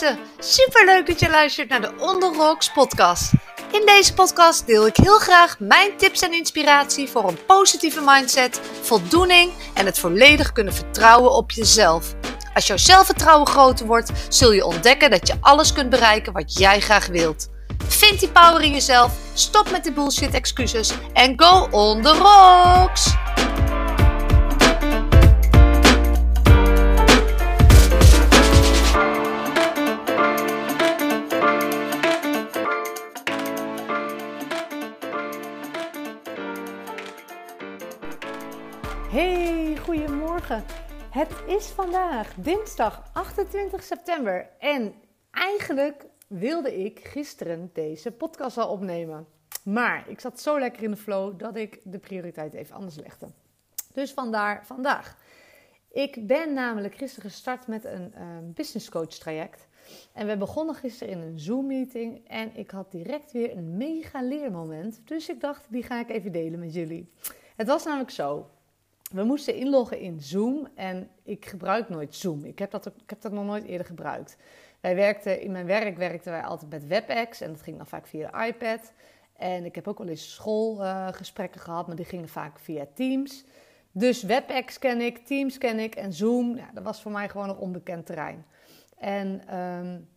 mensen, superleuk dat je luistert naar de On Rocks podcast. In deze podcast deel ik heel graag mijn tips en inspiratie voor een positieve mindset, voldoening en het volledig kunnen vertrouwen op jezelf. Als jouw zelfvertrouwen groter wordt, zul je ontdekken dat je alles kunt bereiken wat jij graag wilt. Vind die power in jezelf, stop met de bullshit excuses en go on the rocks! Is vandaag dinsdag 28 september en eigenlijk wilde ik gisteren deze podcast al opnemen. Maar ik zat zo lekker in de flow dat ik de prioriteit even anders legde. Dus vandaar vandaag. Ik ben namelijk gisteren gestart met een uh, business coach traject. En we begonnen gisteren in een Zoom meeting en ik had direct weer een mega leermoment. Dus ik dacht, die ga ik even delen met jullie. Het was namelijk zo we moesten inloggen in Zoom en ik gebruik nooit Zoom. Ik heb dat, ik heb dat nog nooit eerder gebruikt. Wij werkten, in mijn werk werkten wij altijd met WebEx en dat ging dan vaak via de iPad. En ik heb ook wel eens schoolgesprekken gehad, maar die gingen vaak via Teams. Dus WebEx ken ik, Teams ken ik en Zoom, dat was voor mij gewoon een onbekend terrein. En um,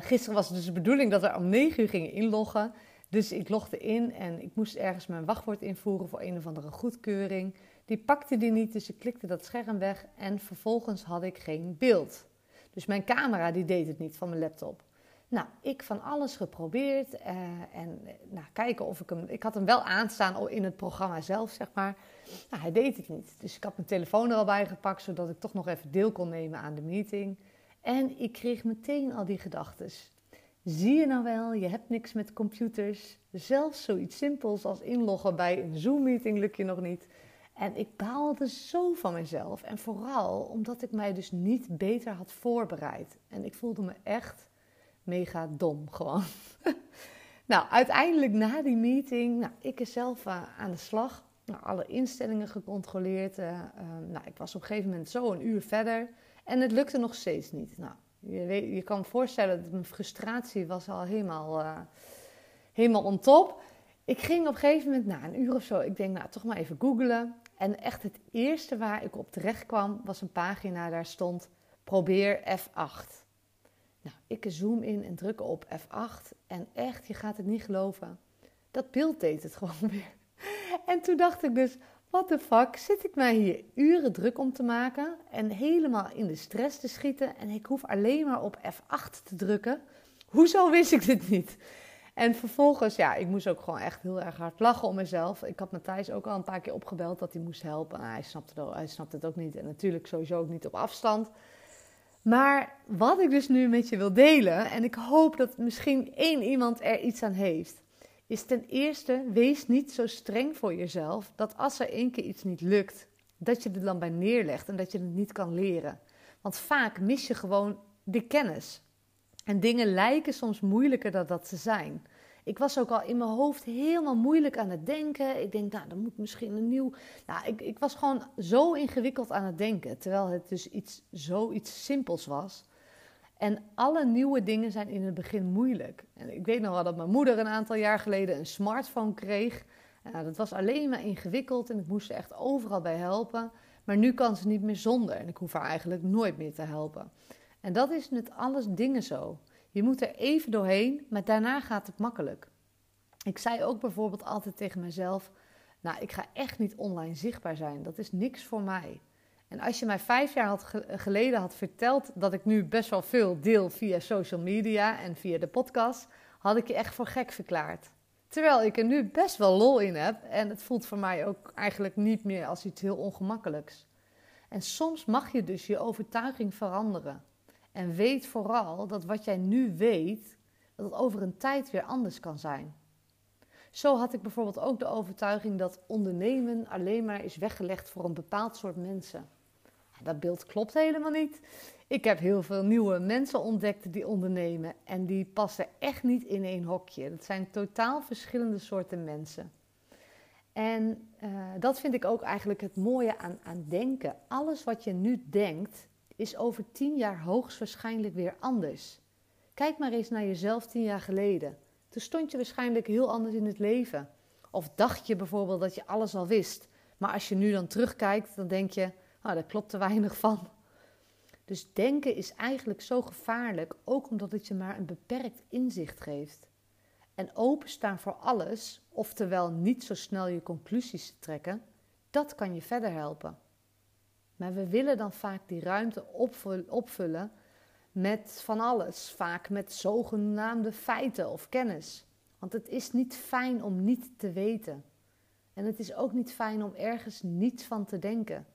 gisteren was het dus de bedoeling dat we om 9 uur gingen inloggen. Dus ik logde in en ik moest ergens mijn wachtwoord invoeren voor een of andere goedkeuring. Die pakte die niet, dus ik klikte dat scherm weg en vervolgens had ik geen beeld. Dus mijn camera die deed het niet van mijn laptop. Nou, ik van alles geprobeerd uh, en nou, kijken of ik hem... Ik had hem wel aanstaan in het programma zelf, zeg maar. Nou, hij deed het niet. Dus ik had mijn telefoon er al bij gepakt, zodat ik toch nog even deel kon nemen aan de meeting. En ik kreeg meteen al die gedachten. Zie je nou wel, je hebt niks met computers. Zelfs zoiets simpels als inloggen bij een Zoom-meeting lukt je nog niet. En ik baalde zo van mezelf. En vooral omdat ik mij dus niet beter had voorbereid. En ik voelde me echt mega dom gewoon. nou, uiteindelijk na die meeting, nou, ik is zelf uh, aan de slag. Nou, alle instellingen gecontroleerd. Uh, uh, nou, ik was op een gegeven moment zo een uur verder. En het lukte nog steeds niet. Nou, je, weet, je kan voorstellen dat mijn frustratie was al helemaal, helemaal on top. Ik ging op een gegeven moment, na een uur of zo, ik denk, nou, toch maar even googlen. En echt het eerste waar ik op terecht kwam was een pagina, daar stond probeer F8. Nou, ik zoom in en druk op F8 en echt, je gaat het niet geloven. Dat beeld deed het gewoon weer. En toen dacht ik dus, what the fuck, zit ik mij hier uren druk om te maken en helemaal in de stress te schieten en ik hoef alleen maar op F8 te drukken? Hoezo wist ik dit niet? En vervolgens, ja, ik moest ook gewoon echt heel erg hard lachen om mezelf. Ik had Matthijs ook al een paar keer opgebeld dat hij moest helpen. hij, snapte het, hij snapte het ook niet. En natuurlijk sowieso ook niet op afstand. Maar wat ik dus nu met je wil delen, en ik hoop dat misschien één iemand er iets aan heeft, is ten eerste, wees niet zo streng voor jezelf dat als er één keer iets niet lukt, dat je er dan bij neerlegt en dat je het niet kan leren. Want vaak mis je gewoon de kennis. En dingen lijken soms moeilijker dan dat ze zijn. Ik was ook al in mijn hoofd helemaal moeilijk aan het denken. Ik denk, nou, dan moet misschien een nieuw. Nou, ik, ik was gewoon zo ingewikkeld aan het denken. Terwijl het dus iets, zoiets simpels was. En alle nieuwe dingen zijn in het begin moeilijk. En ik weet nog wel dat mijn moeder een aantal jaar geleden een smartphone kreeg. Nou, dat was alleen maar ingewikkeld en ik moest er echt overal bij helpen. Maar nu kan ze niet meer zonder en ik hoef haar eigenlijk nooit meer te helpen. En dat is met alles dingen zo. Je moet er even doorheen, maar daarna gaat het makkelijk. Ik zei ook bijvoorbeeld altijd tegen mezelf: Nou, ik ga echt niet online zichtbaar zijn. Dat is niks voor mij. En als je mij vijf jaar geleden had verteld dat ik nu best wel veel deel via social media en via de podcast, had ik je echt voor gek verklaard. Terwijl ik er nu best wel lol in heb en het voelt voor mij ook eigenlijk niet meer als iets heel ongemakkelijks. En soms mag je dus je overtuiging veranderen. En weet vooral dat wat jij nu weet, dat het over een tijd weer anders kan zijn. Zo had ik bijvoorbeeld ook de overtuiging dat ondernemen alleen maar is weggelegd voor een bepaald soort mensen. Dat beeld klopt helemaal niet. Ik heb heel veel nieuwe mensen ontdekt die ondernemen en die passen echt niet in één hokje. Dat zijn totaal verschillende soorten mensen. En uh, dat vind ik ook eigenlijk het mooie aan, aan denken. Alles wat je nu denkt, is over tien jaar hoogstwaarschijnlijk weer anders. Kijk maar eens naar jezelf tien jaar geleden. Toen stond je waarschijnlijk heel anders in het leven. Of dacht je bijvoorbeeld dat je alles al wist. Maar als je nu dan terugkijkt, dan denk je, oh, daar klopt te weinig van. Dus denken is eigenlijk zo gevaarlijk, ook omdat het je maar een beperkt inzicht geeft. En openstaan voor alles, oftewel niet zo snel je conclusies trekken, dat kan je verder helpen. Maar we willen dan vaak die ruimte opvullen met van alles, vaak met zogenaamde feiten of kennis. Want het is niet fijn om niet te weten. En het is ook niet fijn om ergens niets van te denken.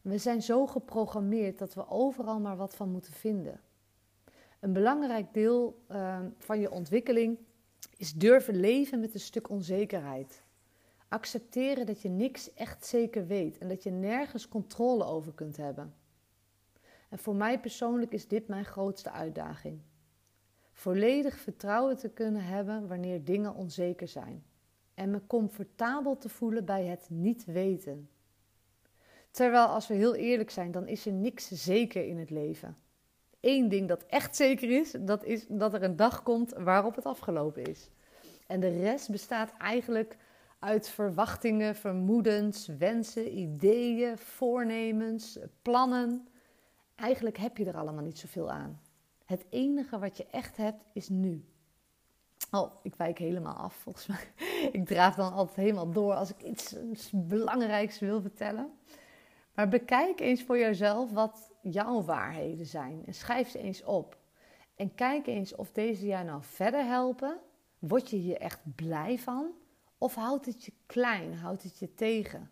We zijn zo geprogrammeerd dat we overal maar wat van moeten vinden. Een belangrijk deel uh, van je ontwikkeling is durven leven met een stuk onzekerheid. Accepteren dat je niks echt zeker weet en dat je nergens controle over kunt hebben. En voor mij persoonlijk is dit mijn grootste uitdaging. Volledig vertrouwen te kunnen hebben wanneer dingen onzeker zijn. En me comfortabel te voelen bij het niet weten. Terwijl als we heel eerlijk zijn, dan is er niks zeker in het leven. Eén ding dat echt zeker is, dat is dat er een dag komt waarop het afgelopen is. En de rest bestaat eigenlijk uit verwachtingen, vermoedens, wensen, ideeën, voornemens, plannen. Eigenlijk heb je er allemaal niet zoveel aan. Het enige wat je echt hebt is nu. Oh, ik wijk helemaal af volgens mij. Ik draaf dan altijd helemaal door als ik iets belangrijks wil vertellen. Maar bekijk eens voor jezelf wat jouw waarheden zijn en schrijf ze eens op. En kijk eens of deze jou nou verder helpen. Word je hier echt blij van? Of houdt het je klein, houdt het je tegen?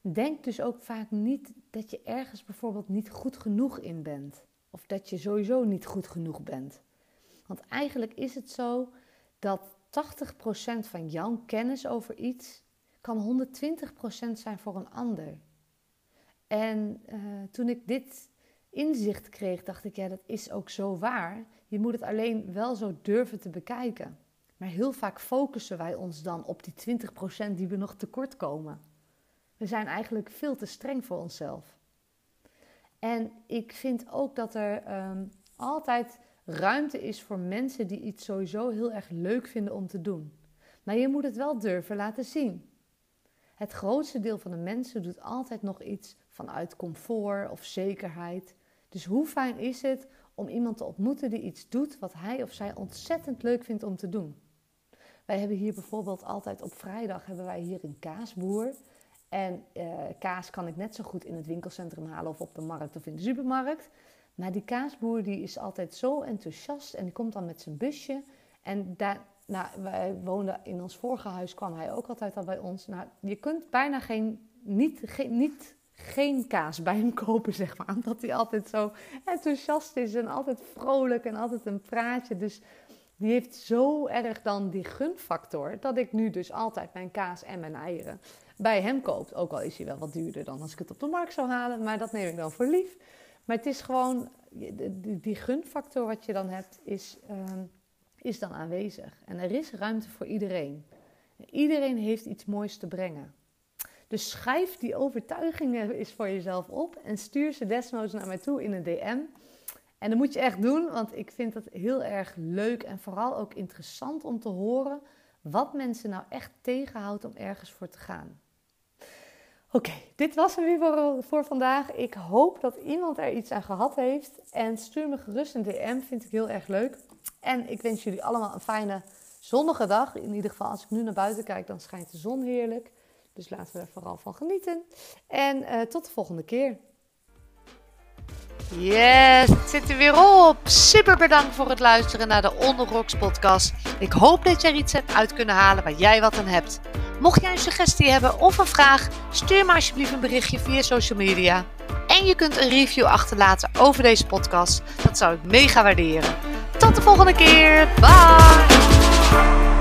Denk dus ook vaak niet dat je ergens bijvoorbeeld niet goed genoeg in bent. Of dat je sowieso niet goed genoeg bent. Want eigenlijk is het zo dat 80% van jouw kennis over iets kan 120% zijn voor een ander. En uh, toen ik dit inzicht kreeg, dacht ik, ja, dat is ook zo waar. Je moet het alleen wel zo durven te bekijken. Maar heel vaak focussen wij ons dan op die 20% die we nog tekort komen. We zijn eigenlijk veel te streng voor onszelf. En ik vind ook dat er um, altijd ruimte is voor mensen die iets sowieso heel erg leuk vinden om te doen. Maar je moet het wel durven laten zien. Het grootste deel van de mensen doet altijd nog iets vanuit comfort of zekerheid. Dus hoe fijn is het om iemand te ontmoeten die iets doet wat hij of zij ontzettend leuk vindt om te doen? Wij hebben hier bijvoorbeeld altijd op vrijdag hebben wij hier een kaasboer. En uh, kaas kan ik net zo goed in het winkelcentrum halen of op de markt of in de supermarkt. Maar die kaasboer die is altijd zo enthousiast en die komt dan met zijn busje. En daar, nou, wij woonden in ons vorige huis, kwam hij ook altijd al bij ons. Nou, je kunt bijna geen, niet, geen, niet, geen kaas bij hem kopen, zeg maar. Omdat hij altijd zo enthousiast is en altijd vrolijk en altijd een praatje. Dus die heeft zo erg dan die gunfactor dat ik nu dus altijd mijn kaas en mijn eieren bij hem koop. Ook al is hij wel wat duurder dan als ik het op de markt zou halen, maar dat neem ik dan voor lief. Maar het is gewoon, die, gunfactor wat je dan hebt, is, uh, is dan aanwezig. En er is ruimte voor iedereen. Iedereen heeft iets moois te brengen. Dus schrijf die overtuigingen eens voor jezelf op en stuur ze desnoods naar mij toe in een DM. En dat moet je echt doen, want ik vind het heel erg leuk en vooral ook interessant om te horen wat mensen nou echt tegenhoudt om ergens voor te gaan. Oké, dit was hem weer voor, voor, vandaag. Ik hoop dat iemand er iets aan gehad heeft. En stuur me gerust een DM, vind ik heel erg leuk. En ik wens jullie allemaal een fijne zonnige dag. In ieder geval, als ik nu naar buiten kijk, dan schijnt de zon heerlijk. Dus laten we er vooral van genieten. En uh, tot de volgende keer. Yes, het zit er weer op. Super bedankt voor het luisteren naar de Onderrocks podcast. Ik hoop dat je er iets hebt uit kunnen halen waar jij wat aan hebt. Mocht jij een suggestie hebben of een vraag, stuur me alsjeblieft een berichtje via social media. En je kunt een review achterlaten over deze podcast. Dat zou ik mega waarderen. Tot de volgende keer. Bye!